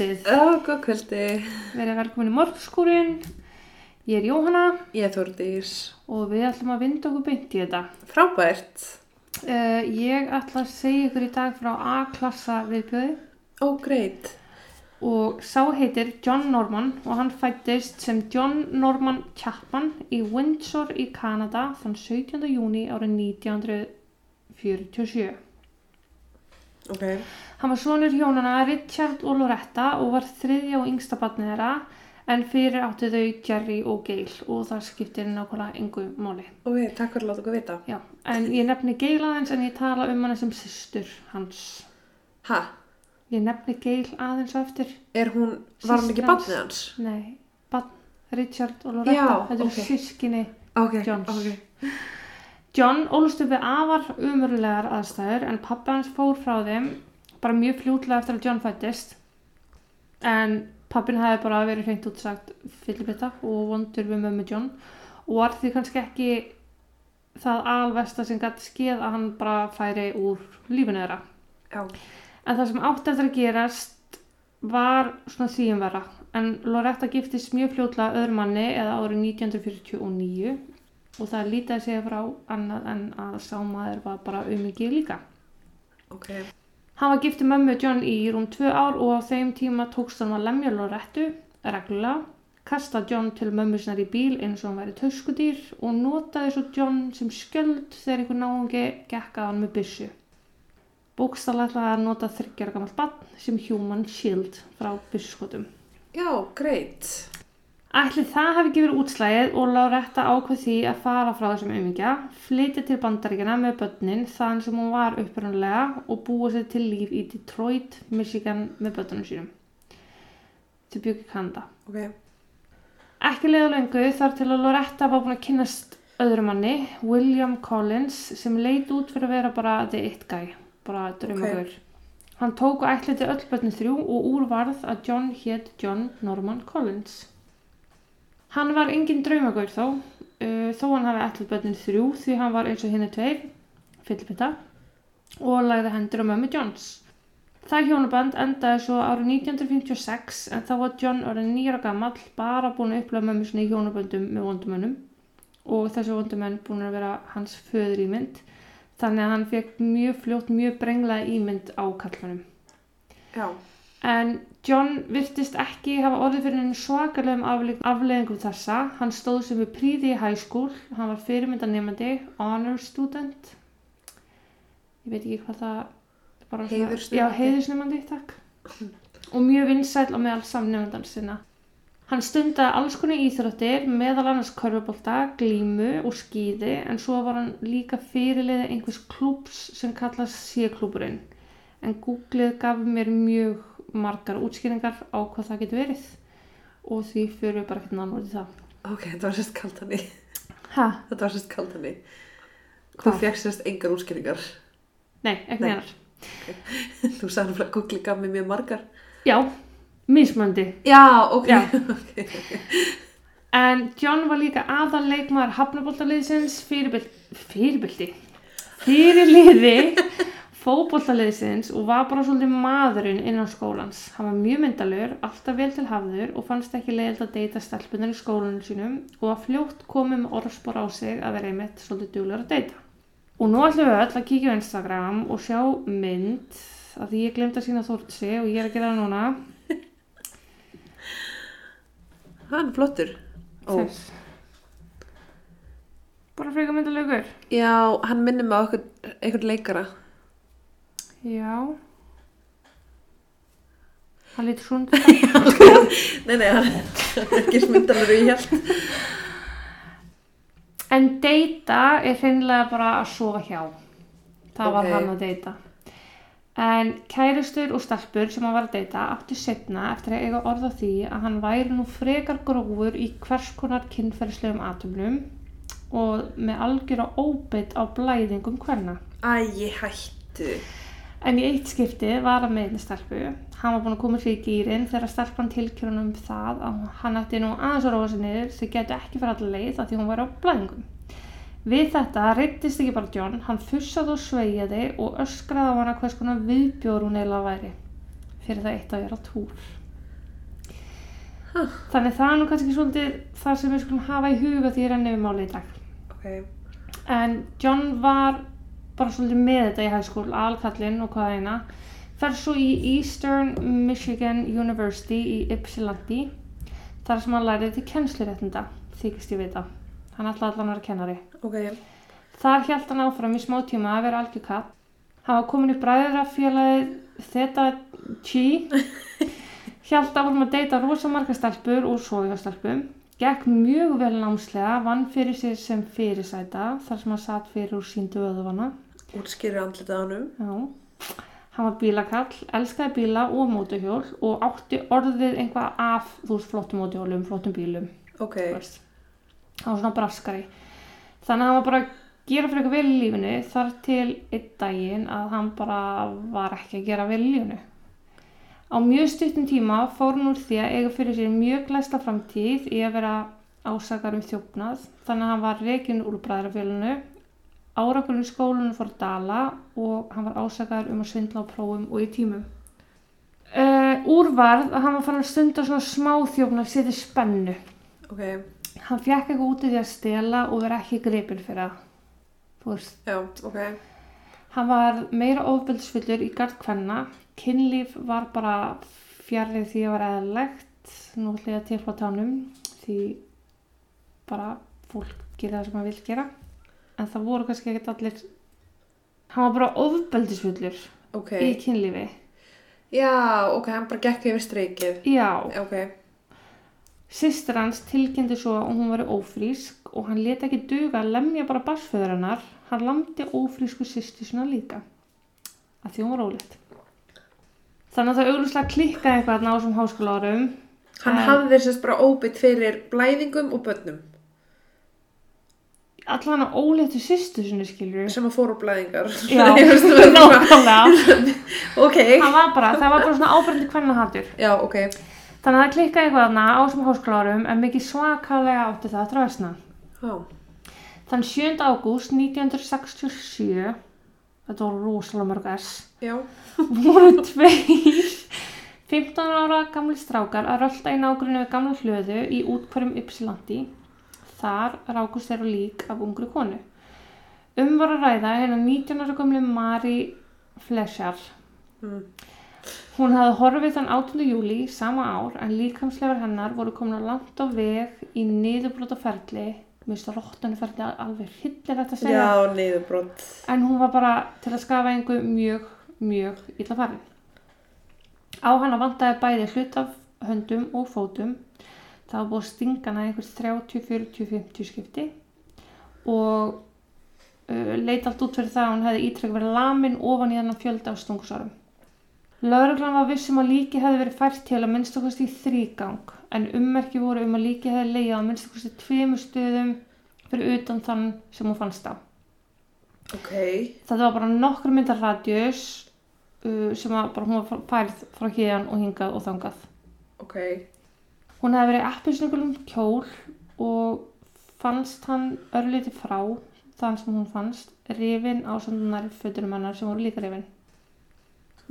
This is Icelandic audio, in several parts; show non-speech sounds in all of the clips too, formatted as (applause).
Kvöldið. Já, góð kvöldi. Verið velkomin í morgskúrin. Ég er Jóhanna Ég er Þórdís. og við ætlum að vinda okkur beint í þetta. Frábært. Uh, ég ætla að segja ykkur í dag frá A-klassa viðbjöði Ó, greit. og sá heitir John Norman og hann fættist sem John Norman Chapman í Windsor í Kanada þann 17. júni árið 1947. Ok. Hann var sonur hjónana Richard og Loretta og var þriðja og yngsta barnið þeirra en fyrir áttu þau Jerry og Gail og það skiptir nákvæmlega engu máli. Ok, takk fyrir að láta okkur vita. Já, en ég nefni Gail aðeins en ég tala um hana sem systur hans. Ha? Ég nefni Gail aðeins á eftir. Er hún, var hún ekki barnið hans? Nei, barn Richard og Loretta. Þetta ok. sískinni. Ok, Johns. ok. John ólst upp við afar umurlegar aðstæður en pappa hans fór frá þeim bara mjög fljótlega eftir að John fættist en pappin hafi bara verið hreint útsagt fyllibita og vondur við mömmu John og var því kannski ekki það alvesta sem gæti skeið að hann bara færi úr lífinu þeirra Já. en það sem átti eftir að gerast var svona þvíum vera en Loretta giftist mjög fljótlega öðru manni eða árið 1949 og það lítið að segja frá annað en að sá maður var bara umingið líka. Ok. Hann var giftið mömmu John í rúm tvö ár og á þeim tíma tókst hann að lemja Lorettu reglulega, kasta John til mömmu sinnar í bíl eins og hann væri töskudýr og notaði svo John sem skjöld þegar einhver náungi gekk að hann með byssu. Bókstallega að nota þryggjara gammalt barn sem human shield frá byssuskotum. Já, greit. Ætli það hafi verið útslægið og Loretta ákveð því að fara frá þessum umingja, flytja til bandaríkina með börnin þann sem hún var upprunalega og búa sér til líf í Detroit, Michigan með börnunum sínum. Þau byggi Kanada. Ok. Ekki leiða lengu þar til að Loretta var búin að kynnast öðru manni, William Collins, sem leit út fyrir að vera bara the it guy, bara draumagur. Hann tók og ætliti öll börnin þrjú og úr varð að John hétt John Norman Collins. Hann var engin draumagur þó, uh, þó hann hafi ætlið börnin þrjú því hann var eins og henni tveir, fyllbytta, og lagði hendur á mömmu Johns. Það hjónaband endaði svo árið 1956 en þá var John orðin nýra gamall bara búin að upplega mömmu sinni í hjónaböndum með vondumönnum og þessi vondumenn búin að vera hans föður ímynd þannig að hann fekk mjög fljótt mjög brenglaða ímynd á kallmannum. Já. En John virtist ekki hafa orðið fyrir henni svakalegum afle- afleiðingum þessa. Hann stóð sem við príði í school, hann var fyrirmyndanemandi, honor student. Ég veit ekki hvað það Heiðursnemandi. Já, heiðursnemandi, takk. Og mjög vinsæll og meðal samnefndan sinna. Hann stundaði alls konar íþróttir, meðal annars körfubolta, glímu og skíði, en svo var hann líka fyrirliði einhvers klúps sem kallast C-klúburinn. En Googlið gaf mér mjög margar útskýringar á hvað það getur verið og því fyrir við bara ekki náttúrulega í það. Ok, þetta var sérst kaltani. Ha? Þetta var sérst kaltani. Þú Hvað? fegst sérst engar útskýringar. Nei, ekki Nei. neinar. Þú sagði að Google gaf mér mjög margar. Já, mismöndi. Já, ok. Já. (laughs) En John var líka aðal leikmaður hafnaboltaliðsins fyrirbyld, fyrirbyldi, fyrirliði fótboltaliðsins og var bara svolítið maðurinn innan skólans. Hann var mjög myndalur, alltaf vel til hafður og fannst ekki leiðild að deyta stelpunar í skólanum sínum og var fljótt komið með orðspor á sig að vera einmitt svolítið duglegur að deyta. Og nú ætlum við öll að kíkja á Instagram og sjá mynd að því ég glemt að sína þórtsi og ég er að gera það núna. (laughs) Hann flottur. Þess. Bara frekar myndalegur. Já, hann minnir mig á einhvern leikara. Já. Hann lítur svona dag. (laughs) Nei, nei, hann er ekki smyndalur í hjælt. En deyta er hreinlega bara að sofa hjá. Það var Ok. hann að deyta. En kærustur og stelpur sem hann var að deyta áttu setna eftir að eiga orð á því að hann væri nú frekar grófur í hvers konar kynferðislegum atumlum og með algjöra óbytt á blæðingum hverna. Æ, hættu. En í eitt skipti var hann með einni stelpu. Hann var búinn að koma í gýrin þegar stelpan tilkjörunum um það að hann ætti nú aðeins að róa sér niður þau getur ekki fyrir allar leið að því hún var á blæðingum. Við þetta reyttist ekki bara John, hann fussaði og sveigiði og öskraði á hana hvers konar viðbjóður hún eiginlega væri. fyrir það eitt að vera á túr. Huh. Þannig það er nú kannski svolítið það sem við skulum hafa í huga því ég renni við málið í dag. Ok. En John var bara svolítið með þetta í school, alkallinn og hvað eina. Fer svo í Eastern Michigan University í Ypsilanti, þar sem hann lærið til kennsluréttinda, þykist ég vita. Hann ætlaði allan að vera kennari. Ok. Þar hjælt hann áfram í smá tíma að vera algjörkatt. Hann var komin í bræðrafélagið Theta Chi, (laughs) hjælt áfram að deyta rosa marga stelpur og svoðjastelpum. Gekk mjög vel námslega, vann fyrir sér sem fyrirsæta þar sem hann satt fyrir úr síndu öðvana. Útskýrir andlitið á hannum. Já, hann var bílakall, elskaði bíla og mótuhjól og átti orðið einhvað af þú veist flottum mótuhjólum, flottum bílum, Ok. Hann var svona braskari. Þannig að hann var bara að gera fyrir eitthvað vel í lífinu þar til einn daginn að hann bara var ekki að gera vel í lífinu. Á mjög stuttum tíma fór hann úr því að eiga fyrir sér mjög glæsta framtíð í að vera ásakar um þjófnað. Þannig að hann var rekin úr bræðrafélunu Árakurinn í skólunum fór dala og hann var ásakaður um að svindla á prófum og í tímum. Uh, úrvarð að hann var fann að stunda svona smá þjófn að setja spennu. Ok. Hann fekk eitthvað út í því að stela og vera ekki gripin fyrir það. Þú veist, Já, ok. hann var meira ofbeldisfullur í gard kvenna. Kynlíf var bara fjarrið því að vera eðlilegt. Nú ætla ég að tilfá tánum því bara fólk gera það sem hann vil gera. En það voru kannski ekkert allir... Hann var bara ofbeldisfullur Ok. í kynlífi. Já, ok, hann bara gekk yfir streikið. Já, Ok. Systir hans tilkynnti svo að hún var ófrísk og hann leta ekki duga að lemja bara barsföður hennar. Hann lamdi ófrísku systir svona líka. Að því hún var ólétt. Þannig að það auglustlega klikkaði eitthvað þessum háskóla árum. Hann En- hafði sérst bara óbytt fyrir blæðingum og börnum Allan að óléttu systur sinni skilur. sem að fóru blæðingar. Já, (laughs) það var bara- nákvæmlega. (laughs) ok. Það var bara, það var bara svona ábyrndi kvennahatur. Já, ok. Þannig að það klikkaði eitthvað þarna á þessum háskóla árum en mikið svakalega átti það að dröðsna. Já. Þann 7. ágúst 1967, þetta voru rosalega mörg S, Já. voru tveir 15 ára gamli strákar að rölda í nágrunni við gamla hlöðu í útkværum Ypsilandi. Þar rákust þeirra lík af ungri konu. Um var að ræða hérna 19 ára gamli Mari Flesjar. Mm. Hún hafði horfið þann 18. júli sama ár en líkamslegar hennar voru komin á langt á veg í niðurbrota ferli. Mér finnst róttanu ferli alveg hyllilegt að segja. Já, niðurbrott. En hún var bara til að skafa einhver mjög, mjög illa farin. Á hana vantaði bæði hlut af höndum og fótum. Það var búið að stinga hana einhvers 30, 40, 50 skipti og uh, leit allt út fyrir það að hún hefði ítrekk verið lamin ofan í þennan fjölda af stungusárum. Lauruglan var vissum að líki hefði verið fært til að minnstakosti í þrýgang en ummerki voru um að líki hefði leiðið á minnstakosti tveimur stöðum fyrir utan þann sem hún fannst á. Ok. Þetta var bara nokkur myndar radjus uh, sem hún var færð frá hérna og hingað og þangað. Ok. Hún hefði verið appisnugulum kjól og fannst hann örlítið frá þann sem hún fannst rifin á sandunar föturum hennar sem voru líka rifin.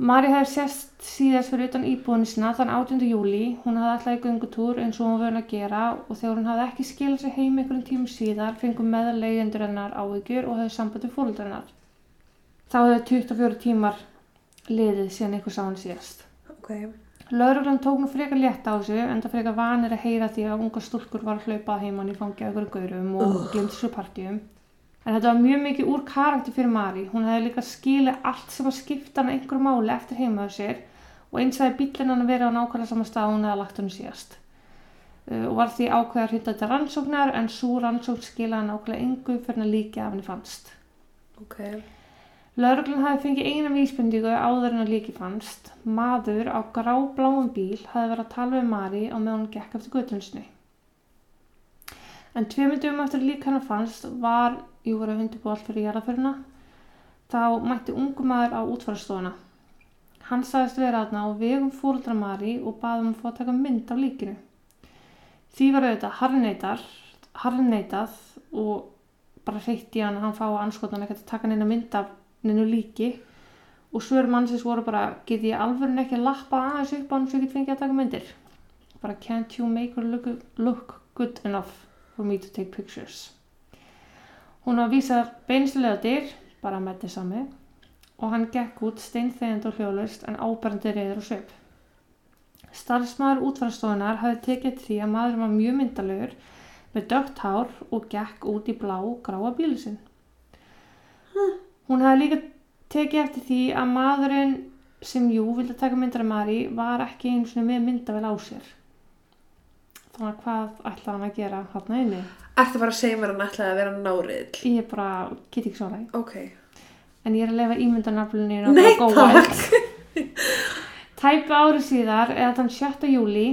Mari hefði sérst síðast fyrir utan íbúinu sinna þann 18. júli. Hún hafði alltaf í göngutúr eins og hún var vöna að gera og þegar hún hafði ekki skilað sér heim einhverjum tímum síðar fengum meðaleigendur hennar áhyggjur og hefði samband við fólkdur hennar. Þá hefði 24 tímar liðið síðan einhver sá hann síðast. Ok. Lauruglan tók nú frekar létt á þessu en það frekar vanir að heyra því að unga stúlkur var að hlaupa heimann í fangi af ykkur gaurum og Ugh. glemt þessu partíum. En þetta var mjög mikið úr karakter fyrir Mari. Hún hefði líka skilið allt sem að skipta hana einhverju máli eftir heimaðu sér og eins hefði bílinn hann að vera á nákvæmlega sama stað hún hefði lagt hann síðast. Uh, og var því ákveða að hrinda þetta rannsóknar en svo rannsókn skilaði nákvæmlega engu fyrir að líka af henni fannst. Ok. Lauruglan hafi fengið eina vísbendingu áður en að líki fannst. Maður á grábláum bíl hafi verið að tala við Mari á meðan hún gekk eftir göttunsni. En tveimur dögum eftir lík hennar fannst var, jú voru að undirbúa allt fyrir jarðaföruna, þá mætti ungu maður á útfarastofuna. Hann sagðist vera þarna á vegum fóruldra Mari og baði um að fá að taka mynd af líkinu. Því var auðvitað harneitað og bara hreitt í hann að hann fá að anskotan ekkert að taka neina mynd af neinu líki og svör mannsins voru bara get ég alveg ekki að lappa aðeins upp á hann svo ég get fengið að taka myndir? Bara can't you make her look, look good enough for me to take pictures? Hún var vísað beinslega dyr bara með þess sami og hann gekk út steinþegend og hljóðlaust en áberandi reyður og svip. Starfsmaður útfærastofunar hafði tekið því að maður var mjög myndalegur með dögt hár og gekk út í blá gráa bílu sinn hún hafði líka tekið eftir því að maðurinn sem jú vildi taka myndar af Mari var ekki eins og með myndavel á sér þannig að hvað ætlaði hann að gera hann inni Ertu bara að segja mér að hann ætlaði að vera náriðl? ég bara get ekki svona Ok. en ég er að lefa ímyndanaflunni Nei, takk. Tæpu ári síðar, eða þann 7. júli,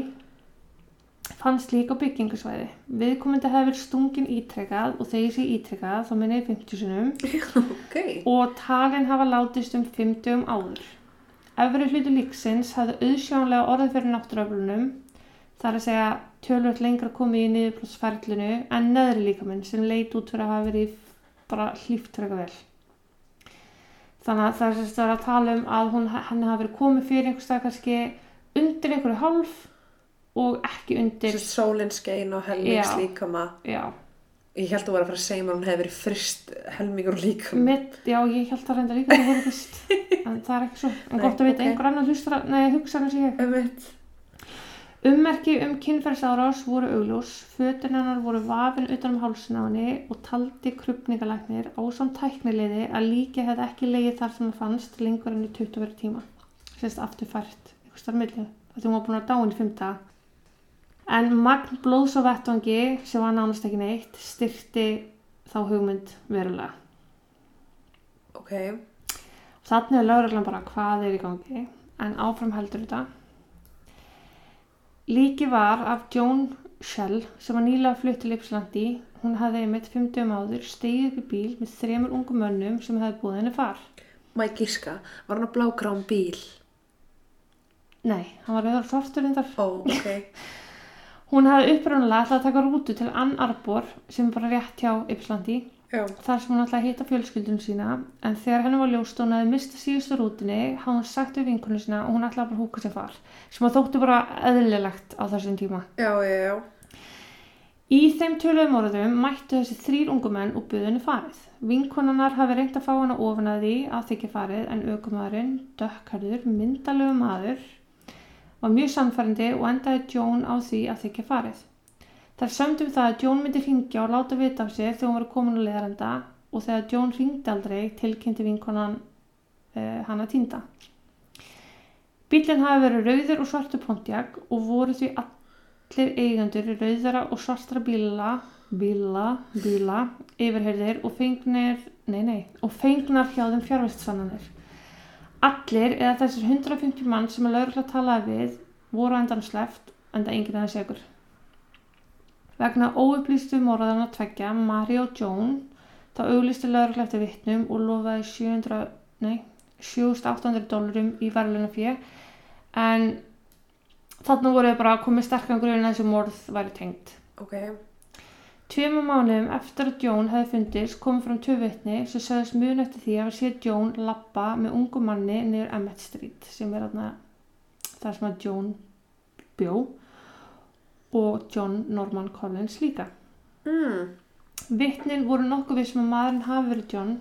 fannst líka á byggingasvæði. Viðkomandi hefði verið stungin ítrekað og þegar ég sé ítrekað þá minni ég 50 sinum (laughs) Ok. og talin hafa látist um 50 um áður. Efri hlutu líksins hafði auðsjónlega orðið fyrir náttúröflunum, þar að segja tölvöld lengra komið í niðurblótsferlinu en neðri líkaminn sem leit út fyrir að hafa verið bara hlýft fyrir eitthvað vel. Þannig að það er að tala um að hún, henni hafi verið komið fyrir einhverstað kannski undir einhverju hálf og ekki undir, sólinn skein og helmings Já. líkama. já, Ég held að þú var að fara að segja mér hún hefði verið frist helmingur líkama. mitt, já, ég held að reynda líka (laughs) en það er ekki svo, en Nei, gott að vita, ok. einhver annar hlustar, að- nei, hugsa hann sig ég. Ömmit. Ummerki um kynferðsárás voru augljós, fötin hennar voru vafin utan um hálsinn á henni og taldi krupningalæknir á samt tæknileiði að líki hefði ekki leiði þar sem það fannst lengur enn í 20 verið tíma. Sérst aftur fært, einhvers þar milli, þetta var búin að dáin í 5 daga. En magn blóðs á vettvangi, sem var nánast ekki neitt, styrti þá hugmynd verulega. Ok. Þannig er lögreglan bara hvað er í gangi, en áfram heldur þetta. Líki var af Joan Shell sem var nýlega flutt til Ypsilandi. Hún hafði einmitt 50 áður stegið upp í bíl með þremur ungum mönnum sem hefði búið henni far. Ég gíska, var hann að blágrán bíl? Nei, hann var rauðar svartur reyndar. Ó, ok. (laughs) Hún hafði uppræðanlega ætlað að taka rútu til Ann Arbor sem var rétt hjá Ypsilandi Já. þar sem hún ætlaði að hitta fjölskyldun sína en þegar henni var ljóst að hún hefði mistað síðustu rútinni hafði hún sagt við vinkunni sína og hún ætlaði bara að húka sér far sem að þótti bara eðlilegt á þessum tíma. Já, já, já. Í þeim töluðum orðum mættu þessi þrýr ungumenn og buðunni farið. Vinkonarnar hafi reynd að fá hana ofan að því að þykja farið en aukumæðurinn, dökkarður, myndalegu maður, var mjög sannfærandi og endaði Jón á því að þykja farið. Þar sömdum það að Jón myndi hringja og láta vita af sér þegar hún var komin á leðarenda og þegar Jón hringdi aldrei tilkynnti vinkonan uh, hana týnda. Bílinn hafi verið rauður og svartu Pontiac og voru því allir eigendur rauðara og svartra bíla, bíla, bíla, yfirherðir og fengnir, nei, nei, og fengnar hjá þeim fjárvistssannanir. Allir eða þessir 150 mann sem að laurugla talaði við voru endan sleft enda enginn aðeins segur. Vegna óupplýstu morðan að tveggja, Mari og Joan, þá auglisti laurugla eftir vittnum og lofaði 700, nei, 7800 dólarum í verðlunafjö en þarna voru þau bara komið sterkan grunn að þessi morð væri tengt. Ok. Tveimur mánuðum eftir að Jón hefði fundist kom fram tvö vitni sem sagðist mun eftir því að sé Jón lappa með ungu manni niður Emmett Street sem er þarna þar sem að Jón bjó og John Norman Collins líka. Mm. Vittnin voru nokkuð við sem að maðurinn hafi verið John.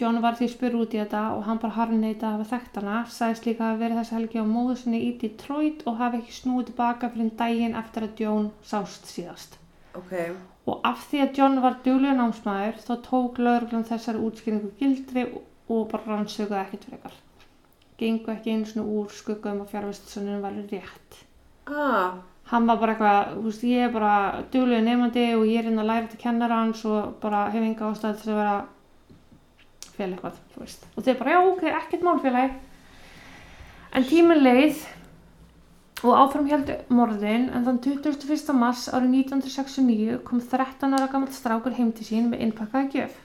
John var því spyr út í þetta og hann bara harneita að hafa þekkt hana, sagðist líka að hafa verið þess helgi á móðu sinni í Detroit og hafi ekki snúið tilbaka fyrir daginn eftir að John sást síðast. Ok. Og af því að John var duglega námsmaður þá tók lauruglan þessari útskýringu gildri og bara rannsökuði ekkert frekar. Gengu ekki einu svona úr skugga um að fjárvistsaninu var rétt. Ah, Hann var bara eitthvað, þú veist, ég er bara duglega nefandi og ég er inn að læra til kennara hans og bara hef enga ástæð til að vera fél eitthvað, þú veist. Og þeir bara, já, ok, ekkert málfélagi. En tíminn leið og áfram held morðin en þann 21. mars árið 1969 kom 13 ára gammal strákur heim til sín með innpakkaði gjöf.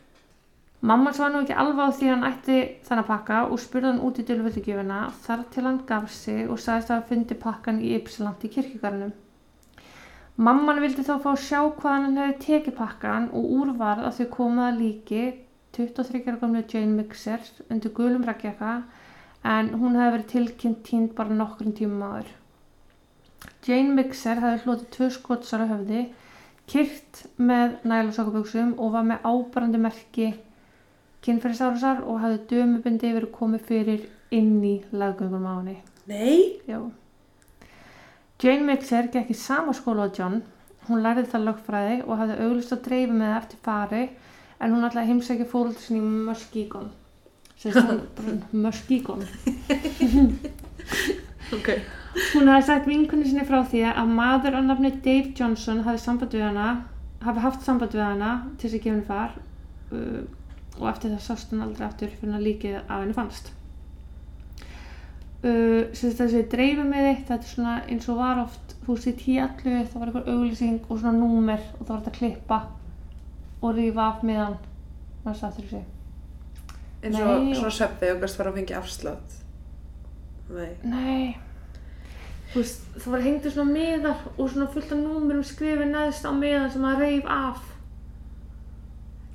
Mamma svar nú ekki alveg á því hann ætti þennan pakka og spurði hann út í dölvöldugjöfina þar til hann gaf sig og sagðist að hafa fundið pakkan í Ypsilant í kirkjugarnum. Mamman vildi þá fá að sjá hvaðan hann hefði tekið pakkan og úr varð að þau komaða líki 23 ára gamlu Jane Mixer undir gulum rækjaka en hún hefði verið tilkynnt tínd bara nokkrum tímum áður. Jane Mixer hefði hlotið tvö skotsar á höfði, kyrt með nælasokkabuxum og var með ábarandi merki kynferðisárasar og hefði dömubindi verið komið fyrir inn í laggöngum á henni. Nei? Já. Jane Mixer gekk í sama skóla á John. Hún lærði það lögfræði og hafði auglust að dreifa með það eftir fari en hún að heimsækja fóröldur sinni í Muskegon. (laughs) (laughs) Sérst hún hafði sagt vinkunni sinni frá því að maður á nafni Dave Johnson hafi samband við hana, hafi haft samband við hana til þess að gefa henni far uh, og eftir það sást hann aldrei aftur fyrir að líkið af henni fannst. Uh, þessi dreifu með þitt, þetta er svona eins og var oft, þú í tíallu, það var einhver auglýsing og svona númer og það var þetta að klippa og rífa af meðan maður sattur þessi. eins og svona söpvi og gæst var að fengja afslátt. Nei. Nei Þú veist, það var hengdu svona miðar og svona fullt af númurum skrifið neðst á miðan sem að reif af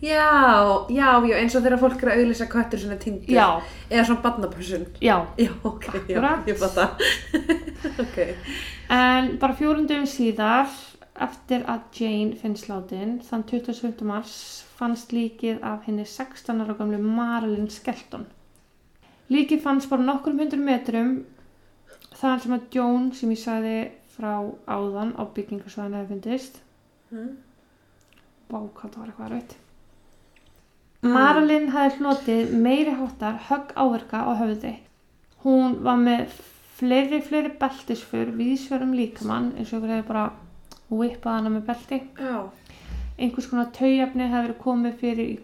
Já, já, já, eins og þegar fólk er að auðlýsa köttur svona tindur. Já, Eða svona badnapössun. já Já, ok, já, Akkurat. ég fatt það. (laughs) ok. En bara fjórundum síðar eftir að Jane finnst látin þann 27. mars fannst líkið af henni 16 ára gamlu Marilyn Skelton Líkið fannst bara nokkrum hundru metrum þar sem að Joan sem ég sagði frá áðan á byggingarsvæðinu hefði fundist Mm. Vá, hvað það var eitthvað rætt. Marilyn hafði hlotið meiri háttar högg áverka á höfði. Hún var með fleiri, fleiri beltisfur viðsverum líkamann eins og ykkur hefði bara whippað hana með belti. Já. Einhvers konar taujafni hefði verið komið fyrir í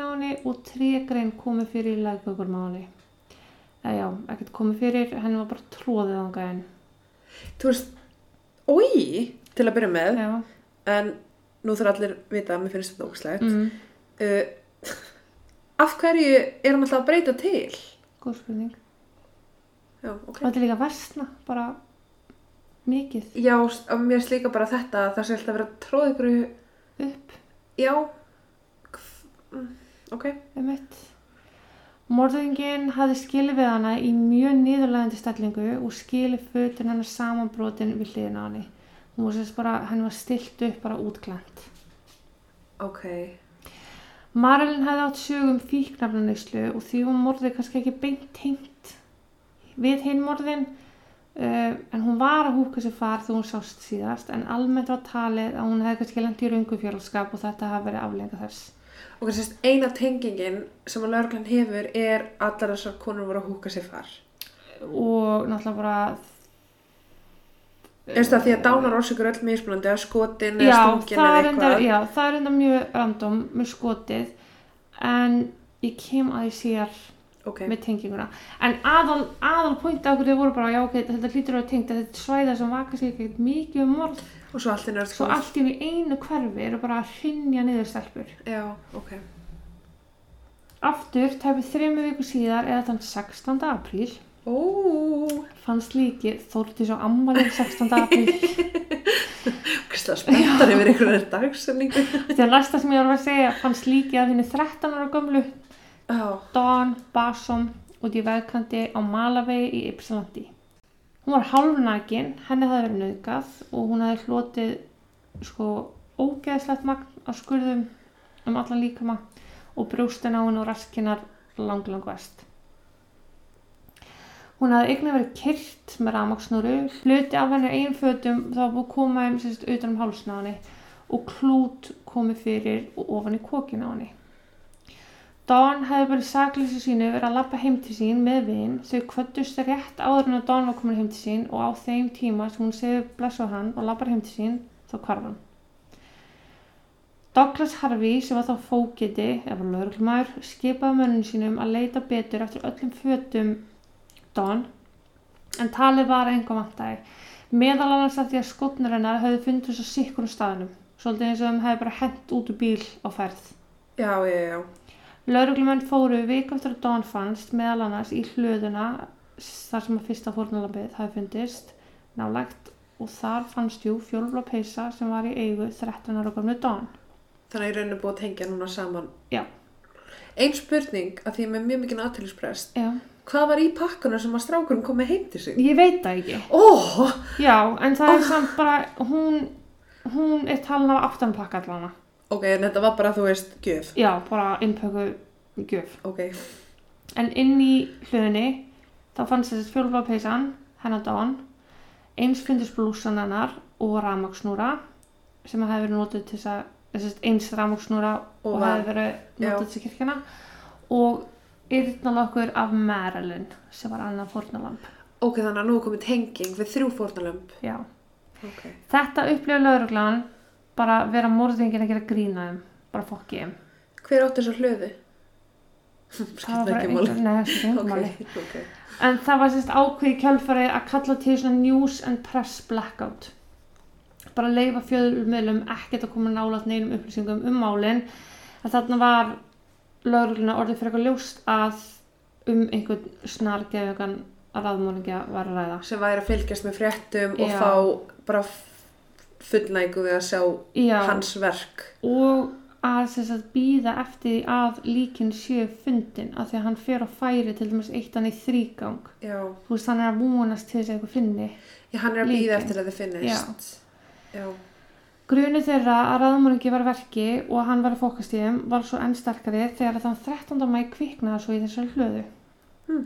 henni og trégrein komið fyrir í henni. Eða já, ekkert komið fyrir, henni var bara tróðið á gæðin. Þú veist, ói, til að byrja með, Já, en nú þurfa allir vita að mér finnst þetta ógslegt. mm, Uh, af hverju er hann alltaf að breyta til? góð spurning. Já, ok. Þetta er líka versna, bara mikið Já, og mér finnst líka bara þetta að það sé alltaf að vera að tróða ykkur upp. Já, mm, ok. Einmitt. Morðingin hafði skilið við hana í mjög niðurlegandi stellingu og skilið fötin hennar samanbrotin við hliðina á henni. Hún var sérst bara, henni var stilt upp bara útklænt. Ok. Marilyn hafði átt sögum fíknafnaneyslu og því var morðið kannski ekki beint tengt við hinn morðin uh, en hún var að húka sér far þegar hún sást síðast en almennt var talið að hún hefði kannski lent í raungu fjárhalskap og þetta hafi verið aflega þess. Og kannski eina tengingin sem að lauruglan hefur er allar þessar konur voru að húka sér far. Og náttúrulega bara Er það því að dánar orsökur öll mismunandi að skotin eða stungin eða eitthvað? já, það er enda mjög random með skotið en ég kem að því sér Ok, með tenginguna en aðal, aðal pointi okkur þau voru bara já ok, þetta hlýtur að vera tengt að þetta svæða sem vakast ekki ekkert mikið um morð og svo allt er nörd svo allt í einu í hverfi eru bara að hrinja niður stelpur Já, ok. aftur tæpið þrejum viku síðar eða þann 16. apríl Ó, fannst líki Þórtís á ammalið 16. apríl (laughs) hverslega spenntar yfir einhverjar dagsenningu. því að næsta sem ég var að segja fannst líki af henni 13 ára gömlu Já, Dawn Basom út í vegkanti á Malavegi í Ypsilandi. Hún var hálfnakin, henni hafði verið nauðgað og hún hafði hlotið sko ógeðslegt magn á skurðum um allan líkama og brjóstin á henni og raskinar lang lang vest. Hún hafði eignan verið kyrt með ramaksnúru, hluti af henni eigin fötum þá búið að koma þeim sérst utan um hálsna á henni og klút komið fyrir og ofan í kokinu á henni. Dawn hefði bara í sakleysi sínu verið að lappa heim til sín með vin. Þau kvöttust rétt áður en að Dawn var komin heim til sín og á þeim tíma sem hún segði blessu á hann og lappar heim til sín þá hvarf hann. Douglas Harvey sem var þá fókiti, eða lauruglumæður, skipaði mönnum sínum að leita betur eftir öllum fötum Dawn en talið var einhver vantæði. Meðal annars að því að skotnur hennar hefði fundið svo sikkunum staðnum. Svolítið eins og þeim hefði bara hent út úr bíl á ferð. já, já, já. Lauruglumenn fóru viku eftir að Dawn fannst meðal annars í hlöðuna þar sem að fyrsta fórnalambið hafi fundist nálægt og þar fannst jú fjólblá peysa sem var í eigu 13 ára gamlu Dawn. Þannig að ég rauninu búið að tengja núna saman. Já. Ein spurning, að því ég er með mjög mikið aðtælisprest. Já. Hvað var í pakkanum sem að strákurinn kom með heim til sig? Ég veit það ekki. Ó, Já, en það er samt bara, hún, hún er talin af aftan pakka allana. Ok, en þetta var bara, þú veist, gjöf. Já, bara innpöku gjöf. Ok, En inn í hlöðinni, þá fannst þessi fjólblá peysan, hennar Dawn, eins fundist blúsan hennar og rafmaksnúra sem hefði verið notuð til þess að, eins rafmaksnúra og, Og hefði verið notuð til kirkjana og yrnalokkur af Marilyn sem var annar fórnalamb. ok, þannig að nú komið tenging við þrjú fórnalömb. Já. Ok. Þetta upplifði lauruglan bara vera morðingin að gera grína þeim, bara fokki þeim. Hver átti þessar hlöðu? Það var bara einhver, nei, það engu Ok, máli. ok. En það var sérst ákveð í kjálfarið að kalla til svona news and press blackout. Bara leifa fjöðumilum ekkert að koma nálat neinum upplýsingum um málinn. Að þarna var lögregluna orðið fyrir eitthvað ljóst að um einhvern snargeðugan að raðmóningja var að ræða. Sem væri að fylgjast með fréttum og Já. fá bara fullnægu við að sjá Já, hans verk. og að að býða eftir að líkin séu fundin að því að hann fer á færi til dæmis eitt hann í þrýgang. Þú veist, hann er að vonast til þess að eitthvað finni. Já, hann er að býða eftir að þið finnist. Já. Grunni þeirra að raðmóringi var verki og hann var að fókast í þeim var svo enn sterkari þegar þann 13. mæ kviknaði svo í þessari hlöðu. Hmm.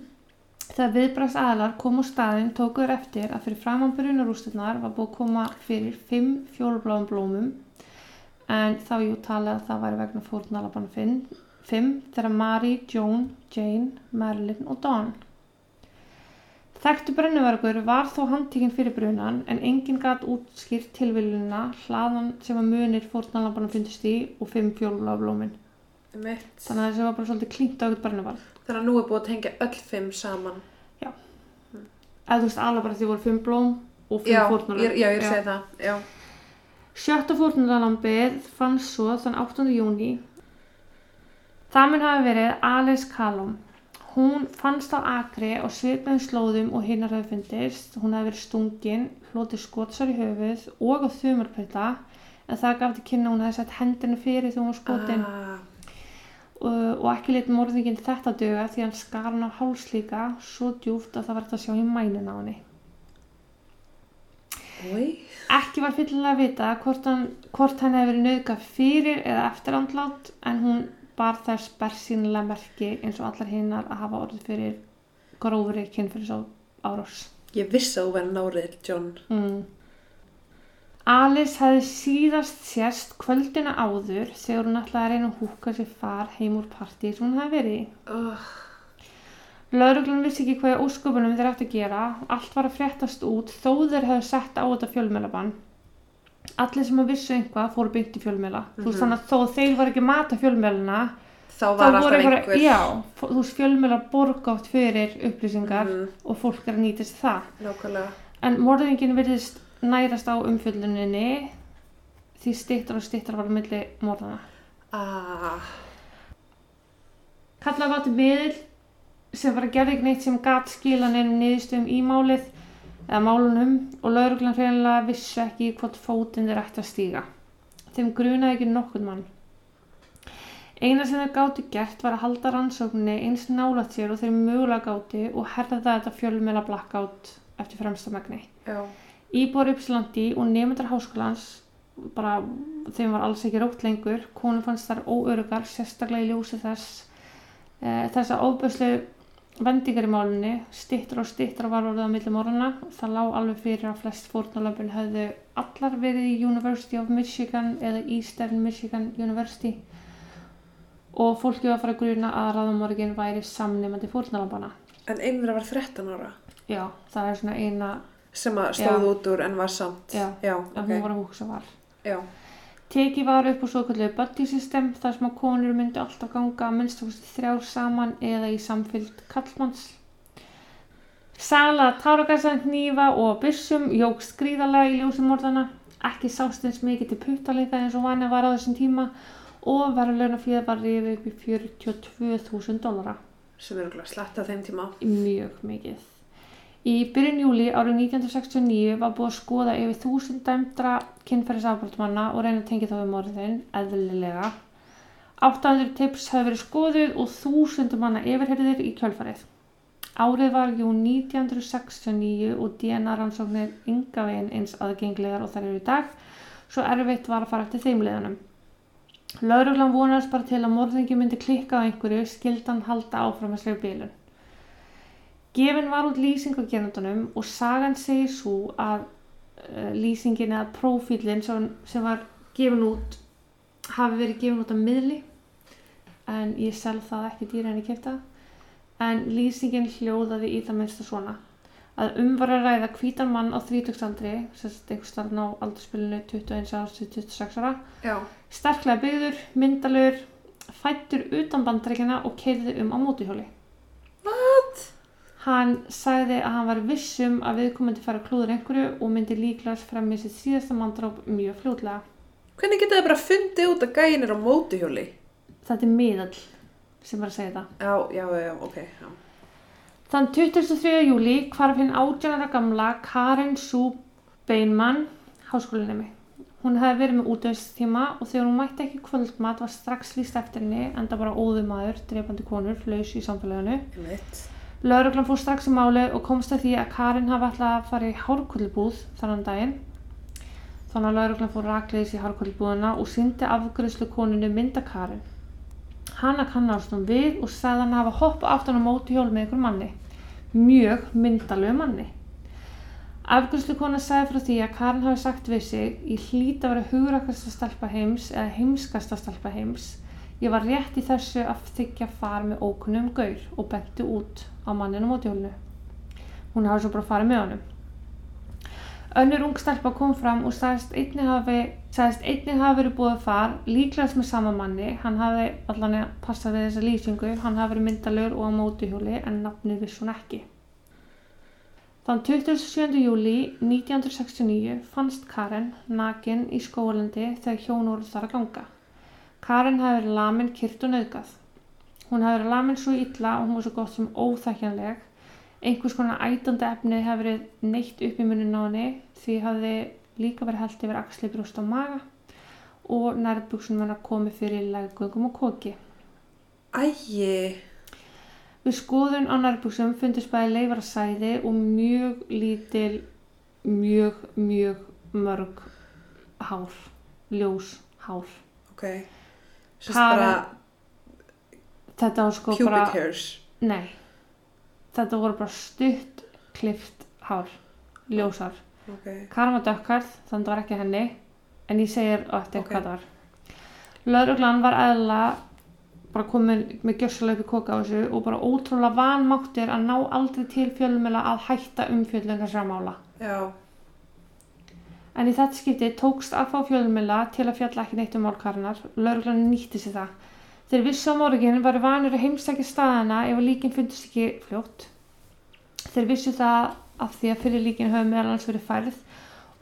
Þegar viðbræðs aðlar kom á staðinn tókuður eftir að fyrir framann brunarústurnar var búið að koma fyrir fimm fjólubláum blómum en þá jú talið að það væri vegna fórnalabann fimm þegar Mary, Joan, Jane, Marilyn og Dawn. Þekktu brennuverkur var þó handtíkinn fyrir brunan en enginn gæt útskýrt tilviljuna hlaðan sem að munir fórnalambarna fundist í og fimm fjólubláa blómin. Þannig að þessi var bara svolítið klínt á eitthvað brennuvarð. Þannig að nú er búið að tengja öll fimm saman. Eða þú veist alveg bara því voru fimm blóm og fimm Já, fórnalamb. ég, já, ég segi það. Já. Sjötta fórnalambið fannst svo þann 8. júni. Það mun hafi verið Alice Callum. Hún fannst á akri á svipaðum slóðum og hinnar hefði fundist. Hún hefði verið stungin, hlotið skotsar í höfuð og á þumarpöta en það gaf til kynna hún hefði sett hendinu fyrir þegar hún var skotin Ah, og, ekki lit morðingin þetta döga því hann skar hann á háls líka svo djúft að það var hægt að sjá í mænin á henni. Oi. Ekki var fyllilega að vita hvort hann, hann hefði verið nauðga fyrir eða eftir andlát en hún bar þess bersýnilega merki eins og allar hinnar að hafa orðið fyrir grófri kynfyrir árás. Ég vissi að þú verið nárið, John. Mm. Alice hefði síðast sérst kvöldina áður þegar hún ætlaði að reyna að húka sér far heim úr partí sem hún hefði verið í. Oh, Lauruglun vissi ekki hvað í ósköpunum þeir ætti að gera. Allt var að fréttast út þó þeir hefðu sett á þetta fjölmjölabann. Allir sem að vissu einhvað fóru byggt í fjölmjöla. Þú veist Mhm. þannig að þó þeir var ekki að mata fjölmjöluna þá var alltaf einhver. Já, þú veist fjölmjölar borga oft fyrir upplýsingar Mhm, og fólk er að nýta sér það. nákvæmlega. En morðingin virðist nærast á umfjölluninni því stittar og stittar var á milli morðana. Ah, Kalla gott miðl sem var að gera ekki neitt sem gat skila neinum niðurstöðum í málið eða málunum og lauruglan hreinlega vissu ekki hvort fótinn þeir ætti að stíga. Þeim grunaði ekki nokkurn mann. Eina sem þeir gátu gert var að halda rannsókninni eins nálat sér og þeir mögulega gátu og herða þetta fjölmjöla blackout eftir fremsta megni. já. Íbúar Ypsilandi og nefndar háskólans bara þeim var alls ekki rótt lengur. Konum fannst þar óörugar sérstaklega í ljósi þess e, þess að óböðslu vendingar í málunni stittur og stittur var orðið á milli morgana það lá alveg fyrir að flest fórnalöfun höfðu allar verið í University of Michigan eða Eastern Michigan University. Og fólki var að fara að gruna að ráðumorgin væri samnefandi fórnalöfana En einra var 13 ára. Já, það er svona eina sem að stóð út úr en var samt. Já. Já, að ok. hún var að hugsa var Já. Tekið var upp úr svo kallu buddy system þar sem að konur myndu alltaf ganga að minnst þrjár saman eða í samfylgd kallmanns. Sala táragassa, hnífa og byssum jógst gríðarlega í ljósum morðana. Ekki sást eins mikið til puttalinga eins og vanið var á þessum tíma og verðurleuna fyrir var rifið upp í 42.000 dólara. Sem er okkur slætt á þeim tíma. Mjög mikið. Í byrjun júli árið 1969 var búið að skoða yfir þúsund dæmdra kynferðisafbrottmanna og reyna að tengja þá við morðin, eðlilega. 800 tips hafi verið skoðuð og þúsundum manna yfirherðir í kjölfarið. Árið var jú 1969 og DNA rannsóknir ynga veginn eins aðgenglegar og þar eru í dag, svo erfitt var að fara eftir þeim liðanum. Lauruglan vonast bara til að morðingi myndi klikka á einhverju, skildan halda áfram að slegu bílun. Gefin var út lýsing á gerandunum og sagan segir svo að uh, lýsingin eða prófílinn sem, sem var gefin út hafi verið gefin út af miðli en ég selð það ekki dýra en ég kefta en lýsingin hljóðaði í það minnsta svona að umvar að ræða hvítan mann á 30 aldri sérst einhver starfn á aldurspilinu 21 árs til 26 ára Já. sterklega byggður, myndalur fættur utan bandreikina og keirði um á mótuhjóli What? Hann sagði að hann var vissum að viðkomandi fara að klúður einhverju og myndi líklegast fremja sitt síðasta manndráp mjög fljótlega. Hvernig geta þið bara fundið út að gæin er á mótuhjóli? Þetta er miðall sem var að segja það. Já, já, já, ok. Já. Þann 23. júli hvarf hinn átjánara gamla Karin Sú Beinmann háskólinemi. Hún hefði verið með útöðstíma og þegar hún mætti ekki kvöldmat var strax líst eftir henni enda bara óðu maður, drefandi konur, laus í samfélaginu. Einmitt. Lauruglan fór strax í máli og komst að því að Karin hafi alltaf að fara í hárkullbúð þannan daginn. Þannig að lauruglan fór rakleis í hárkullbúðina og syndi afgriðslu koninu mynda Karin. Hanna kannast hún við og sagði hann hafa hoppa aftan á móti hjól með ykkur manni. Mjög myndalög manni. Afgriðslu kona sagði frá því að Karin hafi sagt við sig ég hlýta að vera hugrakasta stelpa heims eða heimskasta stelpa heims. Ég var rétt í þessu að þykja far með ókunnum gaur og benti út á manninu mótjólinu. Hún hafi svo bara farið með honum. Önnur ung stelpa kom fram og sagðist einnig hafi, sagðist einnig hafi verið búið far, líklegast með sama manni. Hann hafi allan að passa við þessa lýsingu, hann hafi verið myndalur og á mótihjóli en nafnið viss hún ekki. Þann 27. júli 1969 fannst Karen nakin í skólandi þegar hjón voru þar að ganga. Karen hafi verið lamin, kyrt og nöðgað. Hún hafi verið lamin svo illa og hún var svo gott sem óþækjanleg. Einhvers konar ætandi efni hafi verið neitt upp í munin á henni því hafi líka verið held yfir axli brjóst á maga og nærbuksun verið að komi fyrir leggöngum og koki. Æji. Við skoðun á nærbuksum fundist bæði leifarasæði og mjög lítil, mjög, mjög mörg hár, ljós hár. Ok. Þetta var sko bara, nei, þetta voru bara stutt klift hár, ljósar. Ok. Karin var dökkarð, þannig var ekki henni, en ég segir á eftir Ok. hvað það var. Lauruglan var eðla bara komin með í koka á þessu og bara ótrúlega vanmáttir að ná aldrei til fjölmjöla að hætta umfjöllun þessara mála. Já. En í þetta skipti tókst að fá fjölmjöla til að fjalla ekki neitt um málkarinnar. Lauruglan nýtti sér það. Þeir vissu á morgin varu vanur að heimsækja staðana ef að líkin fundist ekki fljótt. Þeir vissu það af því að fyrir líkin höfum meðal hans verið færð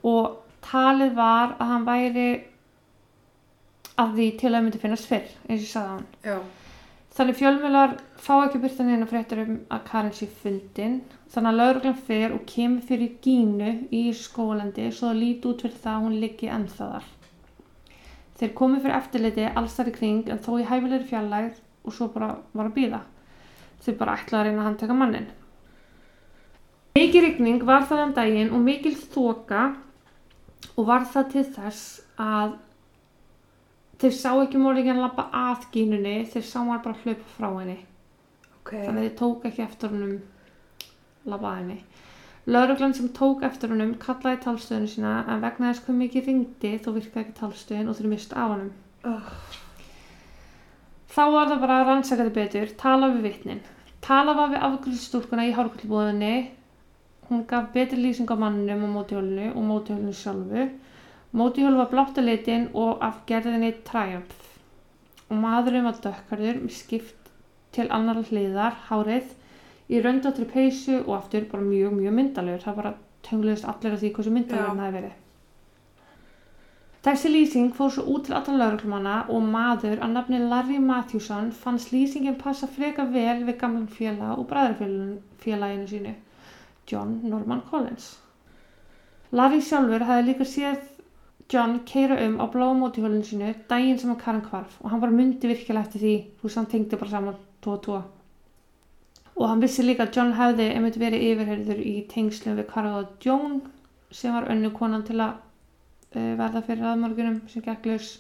og talið var að hann væri af því til að myndi finnast fyrr, eins og ég sagði á hann. Já. Þannig fjölmjölar fá ekki byrta neina fréttur um að Karin sé fundin. Þannig að lauruglan fer og kemur fyrir gínu í skólandi svo það líti út fyrir það að hún liggi ennþá þar. Þeir komu fyrir eftirliti alls þar í kring en þó í hæfilegri fjallægð og svo bara var að býða. Þeir bara ætlaði að reyna að handtaka mannin. Mikið rigning var það um daginn og mikil þoka og var það til þess að þeir sá ekki mórlíkjan lappa að gínunni, þeir sá hann bara hlaupa frá henni. Ok. Þannig að þeir tók ekki eftir honum lappa að henni. Lauruglan sem tók eftir honum kallaði talstöðinu sína en vegna þess hvað mikið ringdi þó virkaði ekki talstöðin og þeir mistu af honum. Oh. Þá var það bara að rannsaka þið betur, tala við vitnin. Tala var við afgriðstúlkuna í hárkullbúðinni. Hún gaf betri lýsing á manninum og mótihjólinu og mótihjólinu sjálfu. Mótihjólu var blátt að litin og af gerðinni Triumph. Og maðurinn var dökkarður með skipt til annar hliðar, hárið, í röndátri peysu og aftur bara mjög, mjög myndalegur. Það bara töngluðist allir af því hversu myndalegur hann hefði verið. Þessi lýsing fór svo út til allan lauruglumanna og maður að nafni Larry Matthewson fannst lýsingin passa freka vel við gamlan félag og bræðarfélaginu sínu, John Norman Collins. Larry sjálfur hafði líka séð John keira um á bláa mótihjólinu sínu daginn sem hann Karen hvarf og hann bara myndi virkilega eftir því þú veist hann tengdi bara saman tvo og tvo og hann vissi líka að John hefði einmitt verið yfirherður í tengslum við Carla Joan sem var önnu konan til að uh, verða fyrir aðmörgunum sem gekk laus.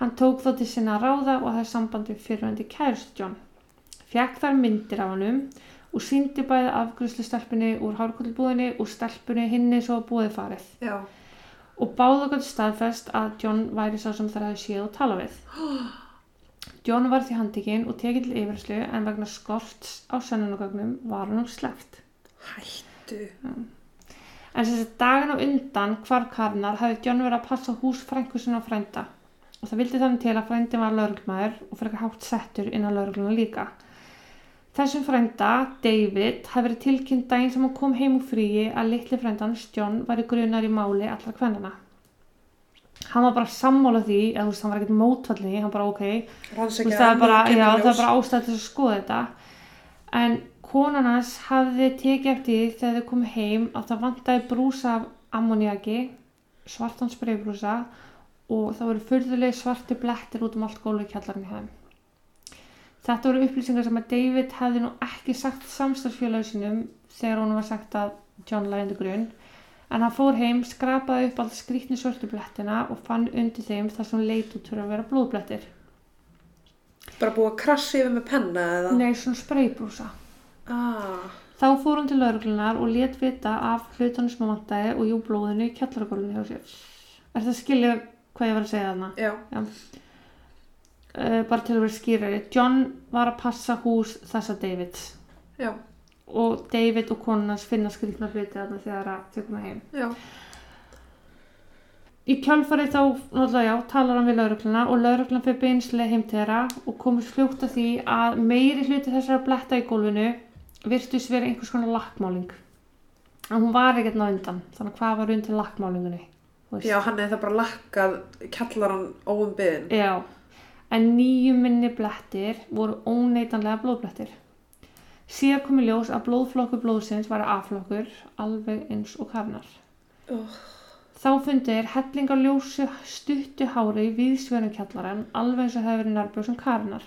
Hann tók þá til sinna ráða og það er sambandi fyrirvændi kærust John. Fjekk þar myndir af hannum og síndi bæði afgrúslu stelpunni úr hárkollbúðinni og stelpunni hinni svo búið farið. Já. Og báðu gott staðfest að John væri sá sem þær hefði séð og tala við. (gasps) John var því handikinn og tekið til yfirslu en vegna skorts á sennunagögnum var hann sleft. Hættu. En sem þessi daginn á undan hvar Karnar hafði John verið að passa hús frængu sinna á frænda og það vildi þannig til að frændin var lauruglmaður og fyrir hátt settur innan laurugluna líka. Þessum frænda, David, hafði verið tilkynnt daginn sem hann kom heim úr fríi að litli frændans John var í grunar í máli allra kvennana. Hann var bara sammála því, eða þú veist, hann var ekkert mótfallið, hann bara ok, Þú veist, það er bara, já, í það er bara ástæð til að skoða þetta. En konan hans hafði tekið eftir því þegar þau komið heim að það vantaði brúsa af ammoniaki svartan spreybrúsa og það voru furðulegi svarti blettir út um allt gólfi kjallarinn hjá þeim þetta voru upplýsingar sem að David hefði nú ekki sagt samstarfsfélagi sinum þegar hún var sagt að John lægindi grunn en hann fór heim, skrapaði upp allt skrýtni svörtu blettina og fann undir þeim þar sem leit út fyrir að vera blóðblettir Bara búið að krassi yfir með penna eða? Nei, svona spreybrúsa. Ah, Þá fór hún til lauruglunar og let vita af hlutunum sem hann vantaði og jú blóðinu í kjallaragólfinu hjá sér. Er það að skilja hvað ég var að segja þarna? já. Uh, bara til að vera skýrari. John var að passa hús þessa Davids Já, og David og konunans finna skrýtna hluti þarna þegar þau koma heim. já. Í kjálfarið þá, já, talar hann við laurugluna og lauruglan fyrir beinslega heim til þeirra og komist fljótt að því að meiri hluti þessara bletta í gólfinu virtust vera einhvers konar lakkmáling. En hún var ekkert ná undan, þannig að hvað var undir lakkmálingunni? Já, hann er það bara lakkað kjallaran óum byðin. Já, en nýju minni blettir voru óneitanlega blóðblettir. Síðan kom í ljós að blóðflokkur blóðsins var A-flokkur, alveg eins og karnar. Oh. Þá fundu þeir helling á ljósu stuttu hári í viðsvörun kjallaran, alveg eins og hefur verið nærbjóðsum karnar.